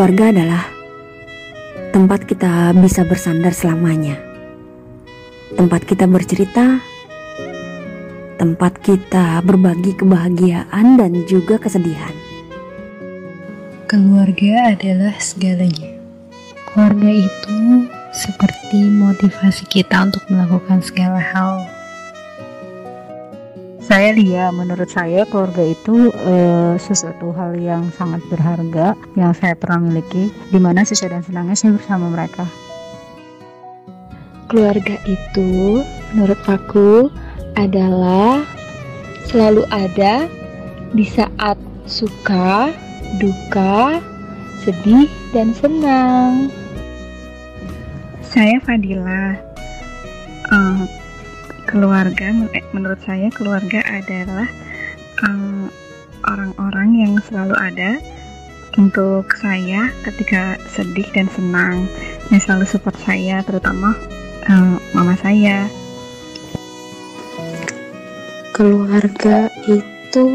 Keluarga adalah tempat kita bisa bersandar selamanya. Tempat kita bercerita, tempat kita berbagi kebahagiaan dan juga kesedihan. Keluarga adalah segalanya. Keluarga itu seperti motivasi kita untuk melakukan segala hal. Saya Lia, menurut saya keluarga itu uh, sesuatu hal yang sangat berharga yang saya pernah miliki, di mana susah dan senangnya saya bersama mereka. Keluarga itu, menurut aku, adalah selalu ada di saat suka, duka, sedih, dan senang. Saya Fadila. Uh, keluarga menurut saya keluarga adalah orang orang-orang yang selalu ada untuk saya ketika sedih dan senang. Yang selalu support saya terutama um, mama saya. Keluarga itu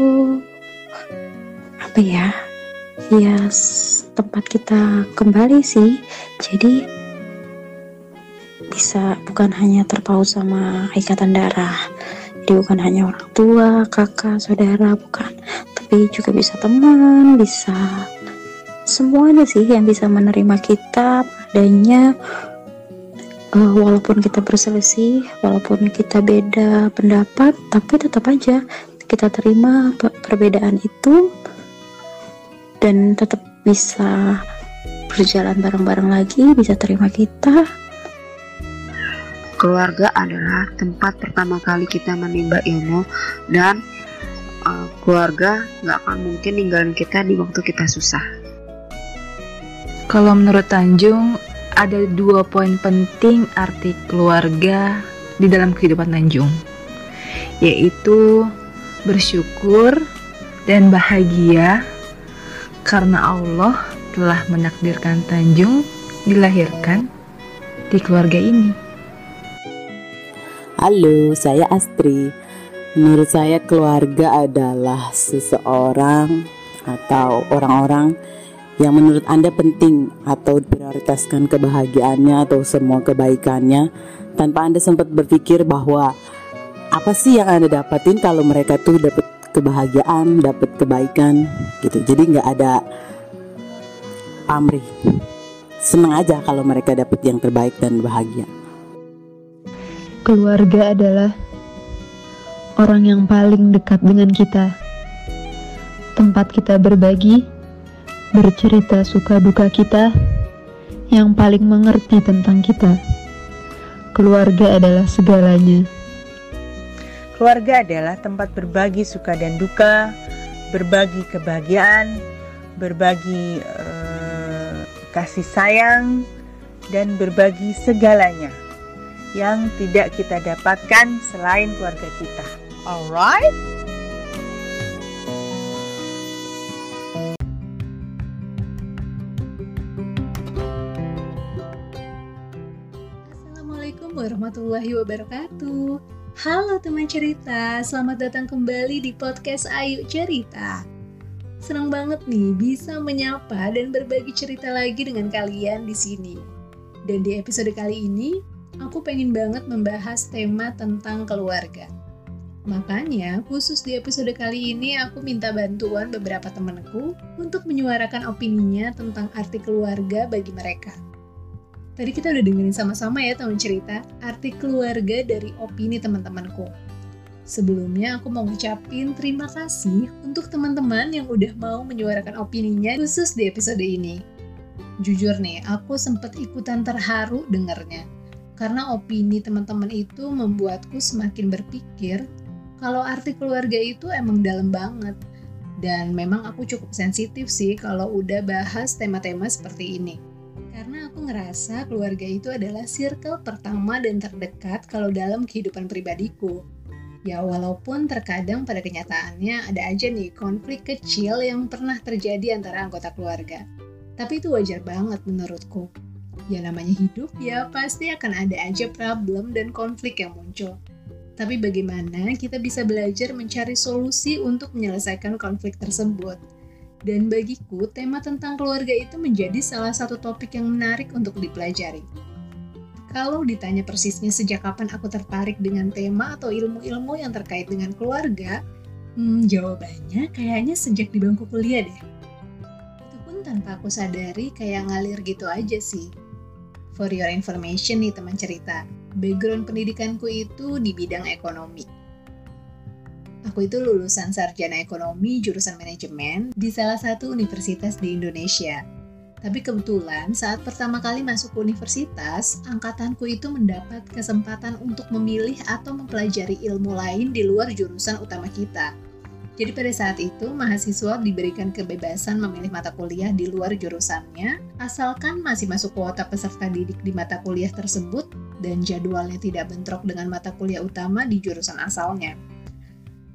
apa ya ya tempat kita kembali sih. Jadi bisa bukan hanya terpaut sama ikatan darah jadi bukan hanya orang tua kakak saudara bukan. Tapi juga bisa teman bisa semuanya sih yang bisa menerima kita adanya uh, walaupun kita berselisih walaupun kita beda pendapat tapi tetap aja kita terima perbedaan itu dan tetap bisa berjalan bareng-bareng lagi bisa terima kita Keluarga adalah tempat pertama kali kita menimba ilmu dan uh, keluarga nggak akan mungkin ninggalin kita di waktu kita susah. Kalau menurut Tanjung, ada dua poin penting arti keluarga di dalam kehidupan Tanjung, yaitu bersyukur dan bahagia karena Allah telah menakdirkan Tanjung dilahirkan di keluarga ini. Halo, saya Astri. Menurut saya keluarga adalah seseorang atau orang-orang yang menurut Anda penting atau prioritaskan kebahagiaannya atau semua kebaikannya tanpa Anda sempat berpikir bahwa apa sih yang Anda dapatin kalau mereka tuh dapat kebahagiaan, dapat kebaikan gitu. Jadi nggak ada pamrih. Senang aja kalau mereka dapat yang terbaik dan bahagia. Keluarga adalah orang yang paling dekat dengan kita. Tempat kita berbagi, bercerita suka duka kita, yang paling mengerti tentang kita. Keluarga adalah segalanya. Keluarga adalah tempat berbagi suka dan duka, berbagi kebahagiaan, berbagi uh, kasih sayang, dan berbagi segalanya yang tidak kita dapatkan selain keluarga kita. Alright? Assalamualaikum warahmatullahi wabarakatuh. Halo teman cerita, selamat datang kembali di podcast Ayu Cerita. Senang banget nih bisa menyapa dan berbagi cerita lagi dengan kalian di sini. Dan di episode kali ini, aku pengen banget membahas tema tentang keluarga. Makanya, khusus di episode kali ini aku minta bantuan beberapa temanku untuk menyuarakan opininya tentang arti keluarga bagi mereka. Tadi kita udah dengerin sama-sama ya teman cerita, arti keluarga dari opini teman-temanku. Sebelumnya aku mau ngucapin terima kasih untuk teman-teman yang udah mau menyuarakan opininya khusus di episode ini. Jujur nih, aku sempet ikutan terharu dengernya karena opini teman-teman itu membuatku semakin berpikir kalau arti keluarga itu emang dalam banget. Dan memang aku cukup sensitif sih kalau udah bahas tema-tema seperti ini. Karena aku ngerasa keluarga itu adalah circle pertama dan terdekat kalau dalam kehidupan pribadiku. Ya walaupun terkadang pada kenyataannya ada aja nih konflik kecil yang pernah terjadi antara anggota keluarga. Tapi itu wajar banget menurutku ya namanya hidup ya pasti akan ada aja problem dan konflik yang muncul. Tapi bagaimana kita bisa belajar mencari solusi untuk menyelesaikan konflik tersebut? Dan bagiku, tema tentang keluarga itu menjadi salah satu topik yang menarik untuk dipelajari. Kalau ditanya persisnya sejak kapan aku tertarik dengan tema atau ilmu-ilmu yang terkait dengan keluarga, hmm, jawabannya kayaknya sejak di bangku kuliah deh. Itu pun tanpa aku sadari kayak ngalir gitu aja sih. For your information nih teman cerita, background pendidikanku itu di bidang ekonomi. Aku itu lulusan sarjana ekonomi jurusan manajemen di salah satu universitas di Indonesia. Tapi kebetulan saat pertama kali masuk ke universitas, angkatanku itu mendapat kesempatan untuk memilih atau mempelajari ilmu lain di luar jurusan utama kita. Jadi pada saat itu, mahasiswa diberikan kebebasan memilih mata kuliah di luar jurusannya, asalkan masih masuk kuota peserta didik di mata kuliah tersebut dan jadwalnya tidak bentrok dengan mata kuliah utama di jurusan asalnya.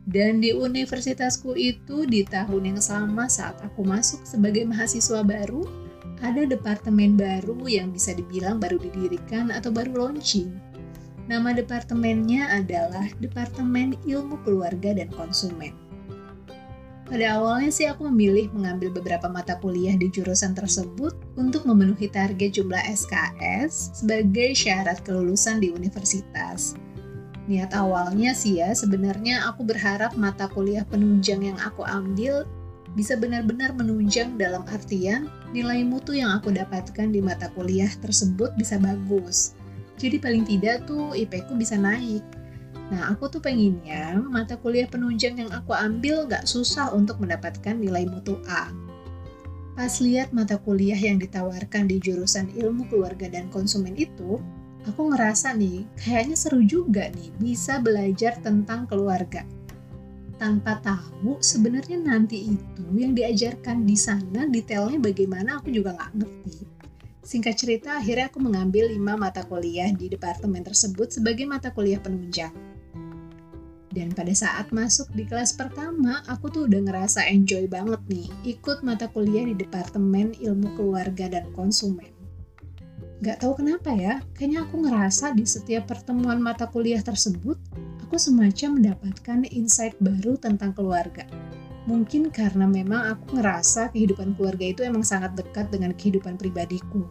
Dan di universitasku itu di tahun yang sama saat aku masuk sebagai mahasiswa baru, ada departemen baru yang bisa dibilang baru didirikan atau baru launching. Nama departemennya adalah Departemen Ilmu Keluarga dan Konsumen. Pada awalnya sih aku memilih mengambil beberapa mata kuliah di jurusan tersebut untuk memenuhi target jumlah SKS sebagai syarat kelulusan di universitas. Niat awalnya sih ya, sebenarnya aku berharap mata kuliah penunjang yang aku ambil bisa benar-benar menunjang dalam artian nilai mutu yang aku dapatkan di mata kuliah tersebut bisa bagus. Jadi paling tidak tuh IP ku bisa naik. Nah, aku tuh pengennya mata kuliah penunjang yang aku ambil gak susah untuk mendapatkan nilai mutu A. Pas lihat mata kuliah yang ditawarkan di jurusan ilmu keluarga dan konsumen itu, aku ngerasa nih, kayaknya seru juga nih bisa belajar tentang keluarga. Tanpa tahu sebenarnya nanti itu yang diajarkan di sana detailnya bagaimana aku juga nggak ngerti. Singkat cerita, akhirnya aku mengambil 5 mata kuliah di departemen tersebut sebagai mata kuliah penunjang. Dan pada saat masuk di kelas pertama, aku tuh udah ngerasa enjoy banget nih ikut mata kuliah di Departemen Ilmu Keluarga dan Konsumen. Gak tahu kenapa ya, kayaknya aku ngerasa di setiap pertemuan mata kuliah tersebut, aku semacam mendapatkan insight baru tentang keluarga. Mungkin karena memang aku ngerasa kehidupan keluarga itu emang sangat dekat dengan kehidupan pribadiku.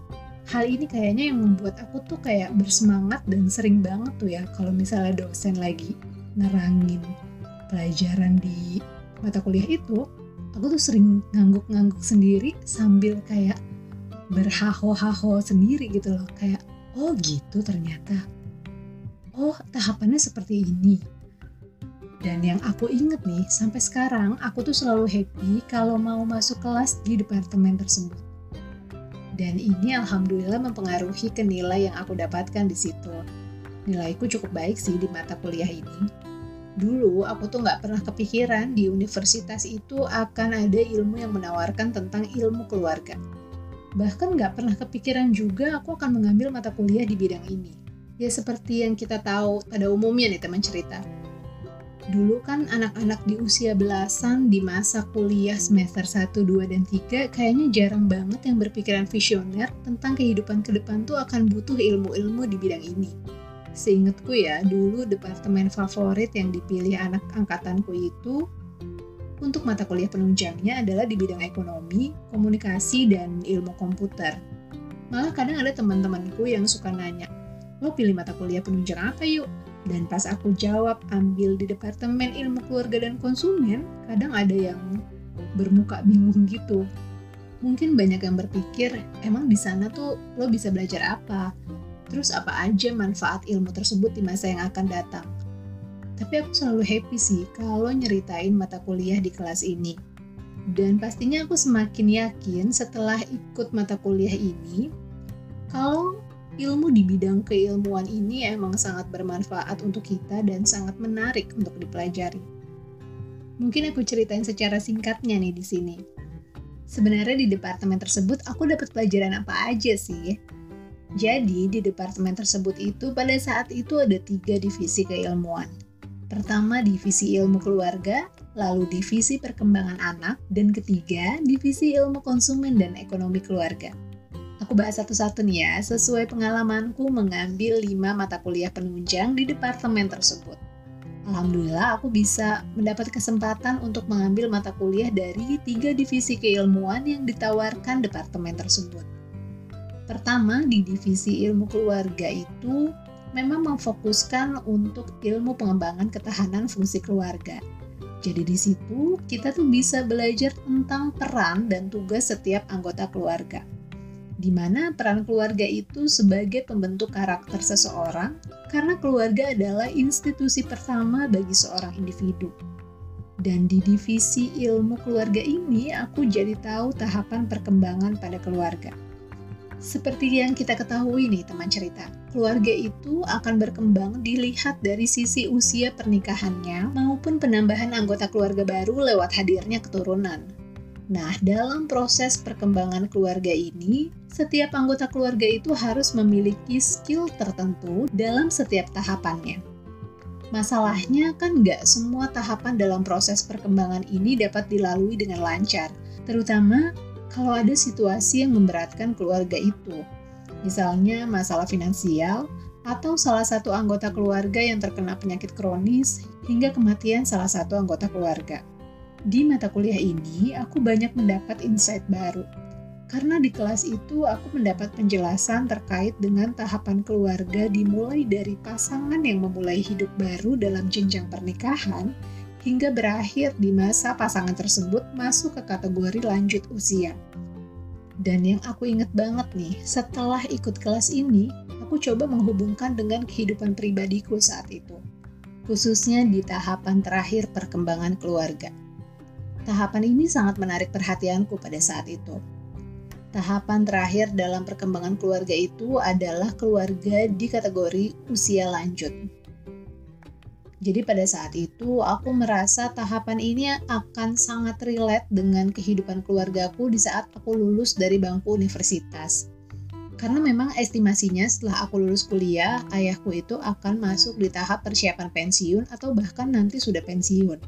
Hal ini kayaknya yang membuat aku tuh kayak bersemangat dan sering banget tuh ya kalau misalnya dosen lagi nerangin pelajaran di mata kuliah itu, aku tuh sering ngangguk-ngangguk sendiri sambil kayak berhaho-haho sendiri gitu loh. Kayak oh gitu ternyata. Oh tahapannya seperti ini. Dan yang aku inget nih sampai sekarang aku tuh selalu happy kalau mau masuk kelas di departemen tersebut. Dan ini alhamdulillah mempengaruhi ke nilai yang aku dapatkan di situ nilaiku cukup baik sih di mata kuliah ini dulu aku tuh nggak pernah kepikiran di universitas itu akan ada ilmu yang menawarkan tentang ilmu keluarga Bahkan nggak pernah kepikiran juga aku akan mengambil mata kuliah di bidang ini. Ya seperti yang kita tahu pada umumnya nih teman cerita. Dulu kan anak-anak di usia belasan di masa kuliah semester 1, 2, dan 3 kayaknya jarang banget yang berpikiran visioner tentang kehidupan ke depan tuh akan butuh ilmu-ilmu di bidang ini. Seingatku ya, dulu departemen favorit yang dipilih anak angkatanku itu untuk mata kuliah penunjangnya adalah di bidang ekonomi, komunikasi, dan ilmu komputer. Malah kadang ada teman-temanku yang suka nanya, lo pilih mata kuliah penunjang apa yuk? Dan pas aku jawab ambil di Departemen Ilmu Keluarga dan Konsumen, kadang ada yang bermuka bingung gitu. Mungkin banyak yang berpikir, emang di sana tuh lo bisa belajar apa? Terus apa aja manfaat ilmu tersebut di masa yang akan datang? Tapi aku selalu happy sih kalau nyeritain mata kuliah di kelas ini. Dan pastinya aku semakin yakin setelah ikut mata kuliah ini, kalau ilmu di bidang keilmuan ini emang sangat bermanfaat untuk kita dan sangat menarik untuk dipelajari. Mungkin aku ceritain secara singkatnya nih di sini. Sebenarnya di departemen tersebut aku dapat pelajaran apa aja sih? Jadi di departemen tersebut itu pada saat itu ada tiga divisi keilmuan Pertama, divisi ilmu keluarga, lalu divisi perkembangan anak, dan ketiga, divisi ilmu konsumen dan ekonomi keluarga. Aku bahas satu-satu nih ya, sesuai pengalamanku mengambil 5 mata kuliah penunjang di departemen tersebut. Alhamdulillah aku bisa mendapat kesempatan untuk mengambil mata kuliah dari tiga divisi keilmuan yang ditawarkan departemen tersebut. Pertama, di divisi ilmu keluarga itu memang memfokuskan untuk ilmu pengembangan ketahanan fungsi keluarga. Jadi di situ kita tuh bisa belajar tentang peran dan tugas setiap anggota keluarga di mana peran keluarga itu sebagai pembentuk karakter seseorang, karena keluarga adalah institusi pertama bagi seorang individu. Dan di divisi ilmu keluarga ini, aku jadi tahu tahapan perkembangan pada keluarga. Seperti yang kita ketahui nih teman cerita, keluarga itu akan berkembang dilihat dari sisi usia pernikahannya maupun penambahan anggota keluarga baru lewat hadirnya keturunan. Nah, dalam proses perkembangan keluarga ini, setiap anggota keluarga itu harus memiliki skill tertentu dalam setiap tahapannya. Masalahnya kan nggak semua tahapan dalam proses perkembangan ini dapat dilalui dengan lancar, terutama kalau ada situasi yang memberatkan keluarga itu. Misalnya masalah finansial, atau salah satu anggota keluarga yang terkena penyakit kronis, hingga kematian salah satu anggota keluarga. Di mata kuliah ini, aku banyak mendapat insight baru. Karena di kelas itu aku mendapat penjelasan terkait dengan tahapan keluarga dimulai dari pasangan yang memulai hidup baru dalam jenjang pernikahan hingga berakhir di masa pasangan tersebut masuk ke kategori lanjut usia. Dan yang aku inget banget nih, setelah ikut kelas ini, aku coba menghubungkan dengan kehidupan pribadiku saat itu. Khususnya di tahapan terakhir perkembangan keluarga. Tahapan ini sangat menarik perhatianku pada saat itu. Tahapan terakhir dalam perkembangan keluarga itu adalah keluarga di kategori usia lanjut. Jadi pada saat itu aku merasa tahapan ini akan sangat relate dengan kehidupan keluargaku di saat aku lulus dari bangku universitas. Karena memang estimasinya setelah aku lulus kuliah, ayahku itu akan masuk di tahap persiapan pensiun atau bahkan nanti sudah pensiun.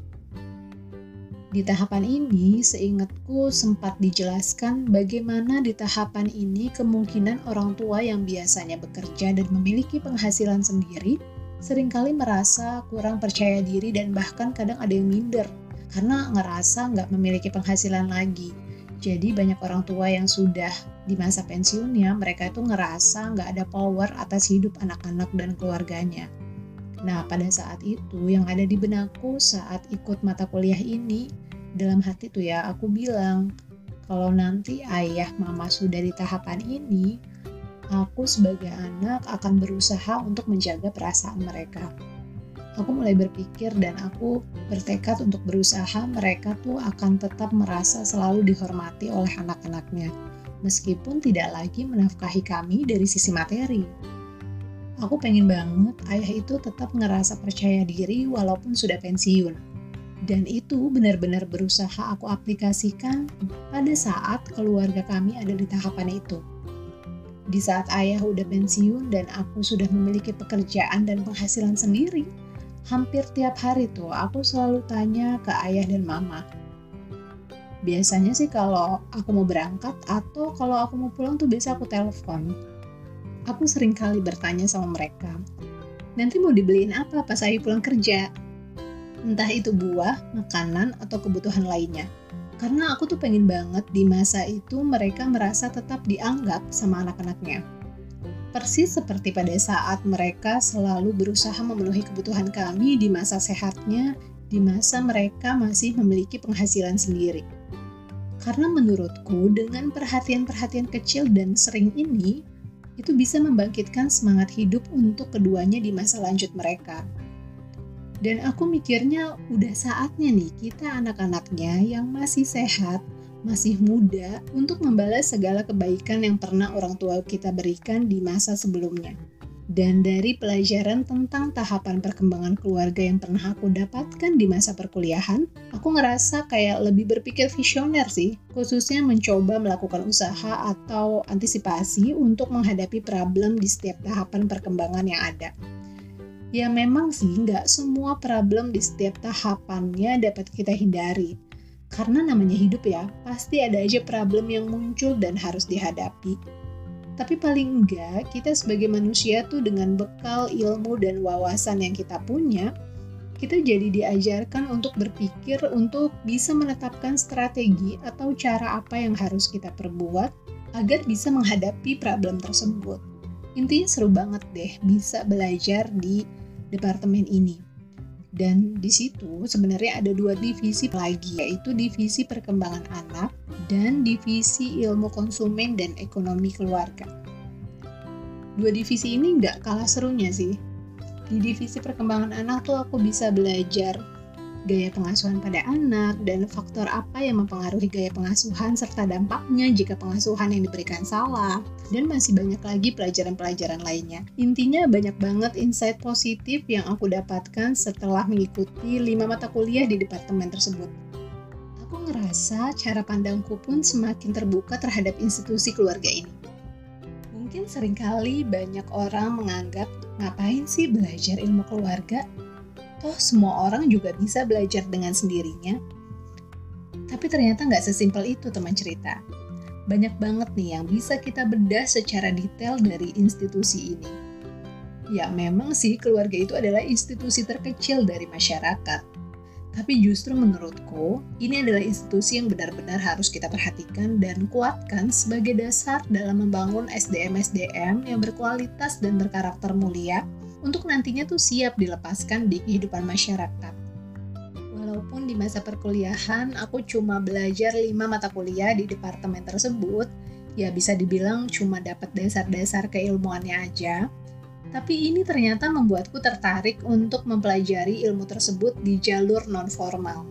Di tahapan ini, seingatku sempat dijelaskan bagaimana di tahapan ini kemungkinan orang tua yang biasanya bekerja dan memiliki penghasilan sendiri sering kali merasa kurang percaya diri dan bahkan kadang ada yang minder karena ngerasa nggak memiliki penghasilan lagi. Jadi banyak orang tua yang sudah di masa pensiunnya, mereka itu ngerasa nggak ada power atas hidup anak-anak dan keluarganya. Nah, pada saat itu yang ada di benakku saat ikut mata kuliah ini, dalam hati tuh ya aku bilang, kalau nanti ayah mama sudah di tahapan ini, aku sebagai anak akan berusaha untuk menjaga perasaan mereka. Aku mulai berpikir dan aku bertekad untuk berusaha mereka tuh akan tetap merasa selalu dihormati oleh anak-anaknya, meskipun tidak lagi menafkahi kami dari sisi materi aku pengen banget ayah itu tetap ngerasa percaya diri walaupun sudah pensiun. Dan itu benar-benar berusaha aku aplikasikan pada saat keluarga kami ada di tahapan itu. Di saat ayah udah pensiun dan aku sudah memiliki pekerjaan dan penghasilan sendiri, hampir tiap hari tuh aku selalu tanya ke ayah dan mama. Biasanya sih kalau aku mau berangkat atau kalau aku mau pulang tuh biasa aku telepon aku sering kali bertanya sama mereka, nanti mau dibeliin apa pas saya pulang kerja? Entah itu buah, makanan, atau kebutuhan lainnya. Karena aku tuh pengen banget di masa itu mereka merasa tetap dianggap sama anak-anaknya. Persis seperti pada saat mereka selalu berusaha memenuhi kebutuhan kami di masa sehatnya, di masa mereka masih memiliki penghasilan sendiri. Karena menurutku dengan perhatian-perhatian kecil dan sering ini, itu bisa membangkitkan semangat hidup untuk keduanya di masa lanjut mereka. Dan aku mikirnya udah saatnya nih kita anak-anaknya yang masih sehat, masih muda untuk membalas segala kebaikan yang pernah orang tua kita berikan di masa sebelumnya. Dan dari pelajaran tentang tahapan perkembangan keluarga yang pernah aku dapatkan di masa perkuliahan, aku ngerasa kayak lebih berpikir visioner sih, khususnya mencoba melakukan usaha atau antisipasi untuk menghadapi problem di setiap tahapan perkembangan yang ada. Ya memang sih nggak semua problem di setiap tahapannya dapat kita hindari, karena namanya hidup ya, pasti ada aja problem yang muncul dan harus dihadapi. Tapi paling enggak, kita sebagai manusia tuh dengan bekal ilmu dan wawasan yang kita punya, kita jadi diajarkan untuk berpikir untuk bisa menetapkan strategi atau cara apa yang harus kita perbuat agar bisa menghadapi problem tersebut. Intinya seru banget deh bisa belajar di departemen ini. Dan di situ sebenarnya ada dua divisi lagi, yaitu divisi perkembangan anak dan divisi ilmu konsumen dan ekonomi keluarga. Dua divisi ini nggak kalah serunya sih. Di divisi perkembangan anak tuh aku bisa belajar gaya pengasuhan pada anak, dan faktor apa yang mempengaruhi gaya pengasuhan serta dampaknya jika pengasuhan yang diberikan salah, dan masih banyak lagi pelajaran-pelajaran lainnya. Intinya banyak banget insight positif yang aku dapatkan setelah mengikuti 5 mata kuliah di departemen tersebut. Aku ngerasa cara pandangku pun semakin terbuka terhadap institusi keluarga ini. Mungkin sering kali banyak orang menganggap ngapain sih belajar ilmu keluarga toh semua orang juga bisa belajar dengan sendirinya. Tapi ternyata nggak sesimpel itu teman cerita. Banyak banget nih yang bisa kita bedah secara detail dari institusi ini. Ya memang sih keluarga itu adalah institusi terkecil dari masyarakat. Tapi justru menurutku, ini adalah institusi yang benar-benar harus kita perhatikan dan kuatkan sebagai dasar dalam membangun SDM-SDM yang berkualitas dan berkarakter mulia untuk nantinya tuh siap dilepaskan di kehidupan masyarakat. Walaupun di masa perkuliahan aku cuma belajar 5 mata kuliah di departemen tersebut, ya bisa dibilang cuma dapat dasar-dasar keilmuannya aja, tapi ini ternyata membuatku tertarik untuk mempelajari ilmu tersebut di jalur non-formal.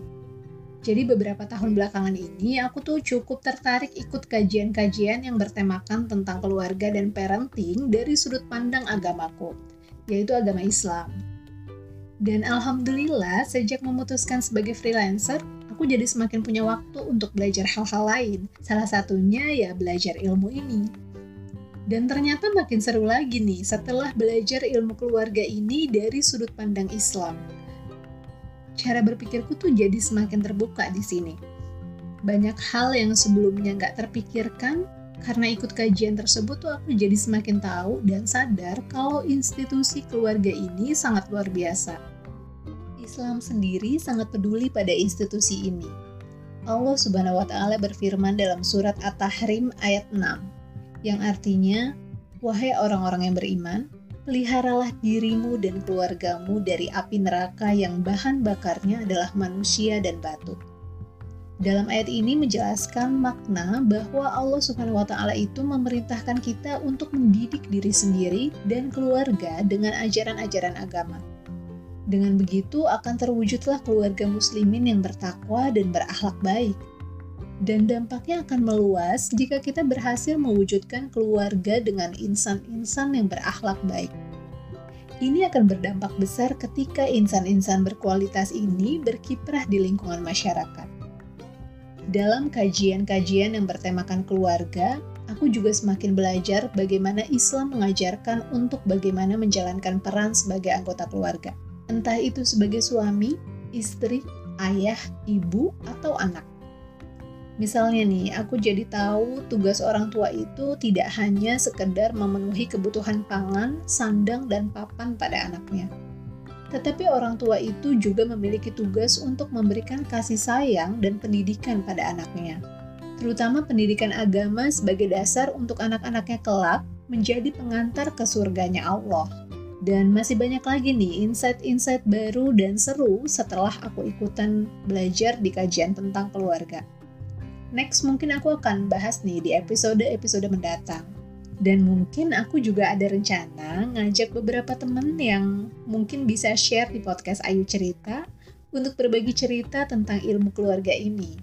Jadi beberapa tahun belakangan ini aku tuh cukup tertarik ikut kajian-kajian yang bertemakan tentang keluarga dan parenting dari sudut pandang agamaku yaitu agama Islam. Dan alhamdulillah, sejak memutuskan sebagai freelancer, aku jadi semakin punya waktu untuk belajar hal-hal lain. Salah satunya ya belajar ilmu ini. Dan ternyata makin seru lagi nih setelah belajar ilmu keluarga ini dari sudut pandang Islam. Cara berpikirku tuh jadi semakin terbuka di sini. Banyak hal yang sebelumnya nggak terpikirkan karena ikut kajian tersebut tuh aku jadi semakin tahu dan sadar kalau institusi keluarga ini sangat luar biasa. Islam sendiri sangat peduli pada institusi ini. Allah Subhanahu wa taala berfirman dalam surat At-Tahrim ayat 6 yang artinya, "Wahai orang-orang yang beriman, peliharalah dirimu dan keluargamu dari api neraka yang bahan bakarnya adalah manusia dan batu." Dalam ayat ini menjelaskan makna bahwa Allah Subhanahu wa taala itu memerintahkan kita untuk mendidik diri sendiri dan keluarga dengan ajaran-ajaran agama. Dengan begitu akan terwujudlah keluarga muslimin yang bertakwa dan berakhlak baik. Dan dampaknya akan meluas jika kita berhasil mewujudkan keluarga dengan insan-insan yang berakhlak baik. Ini akan berdampak besar ketika insan-insan berkualitas ini berkiprah di lingkungan masyarakat dalam kajian-kajian yang bertemakan keluarga, aku juga semakin belajar bagaimana Islam mengajarkan untuk bagaimana menjalankan peran sebagai anggota keluarga. Entah itu sebagai suami, istri, ayah, ibu, atau anak. Misalnya nih, aku jadi tahu tugas orang tua itu tidak hanya sekedar memenuhi kebutuhan pangan, sandang, dan papan pada anaknya tetapi orang tua itu juga memiliki tugas untuk memberikan kasih sayang dan pendidikan pada anaknya, terutama pendidikan agama sebagai dasar untuk anak-anaknya kelak menjadi pengantar ke surganya Allah. Dan masih banyak lagi nih insight-insight baru dan seru setelah aku ikutan belajar di kajian tentang keluarga. Next mungkin aku akan bahas nih di episode-episode mendatang. Dan mungkin aku juga ada rencana ngajak beberapa temen yang mungkin bisa share di podcast Ayu Cerita untuk berbagi cerita tentang ilmu keluarga ini.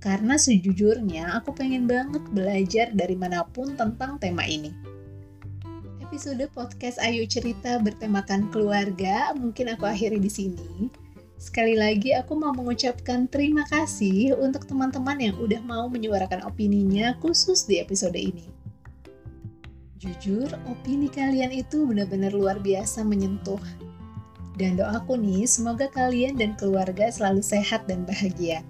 Karena sejujurnya aku pengen banget belajar dari mana pun tentang tema ini. Episode podcast Ayu Cerita bertemakan keluarga mungkin aku akhiri di sini. Sekali lagi aku mau mengucapkan terima kasih untuk teman-teman yang udah mau menyuarakan opininya khusus di episode ini. Jujur, opini kalian itu benar-benar luar biasa menyentuh. Dan doaku nih, semoga kalian dan keluarga selalu sehat dan bahagia.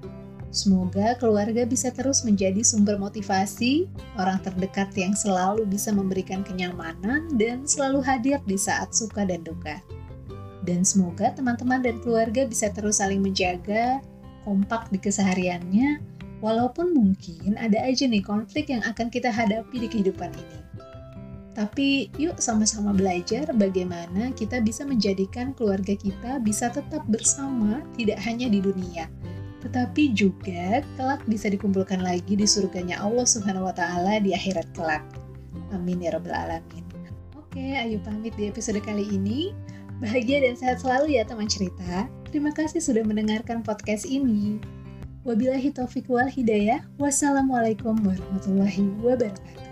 Semoga keluarga bisa terus menjadi sumber motivasi, orang terdekat yang selalu bisa memberikan kenyamanan dan selalu hadir di saat suka dan duka. Dan semoga teman-teman dan keluarga bisa terus saling menjaga, kompak di kesehariannya, walaupun mungkin ada aja nih konflik yang akan kita hadapi di kehidupan ini. Tapi yuk sama-sama belajar bagaimana kita bisa menjadikan keluarga kita bisa tetap bersama tidak hanya di dunia, tetapi juga kelak bisa dikumpulkan lagi di surganya Allah Subhanahu wa taala di akhirat kelak. Amin ya rabbal alamin. Oke, ayo pamit di episode kali ini. Bahagia dan sehat selalu ya teman cerita. Terima kasih sudah mendengarkan podcast ini. Wabillahi taufiq wal hidayah. Wassalamualaikum warahmatullahi wabarakatuh.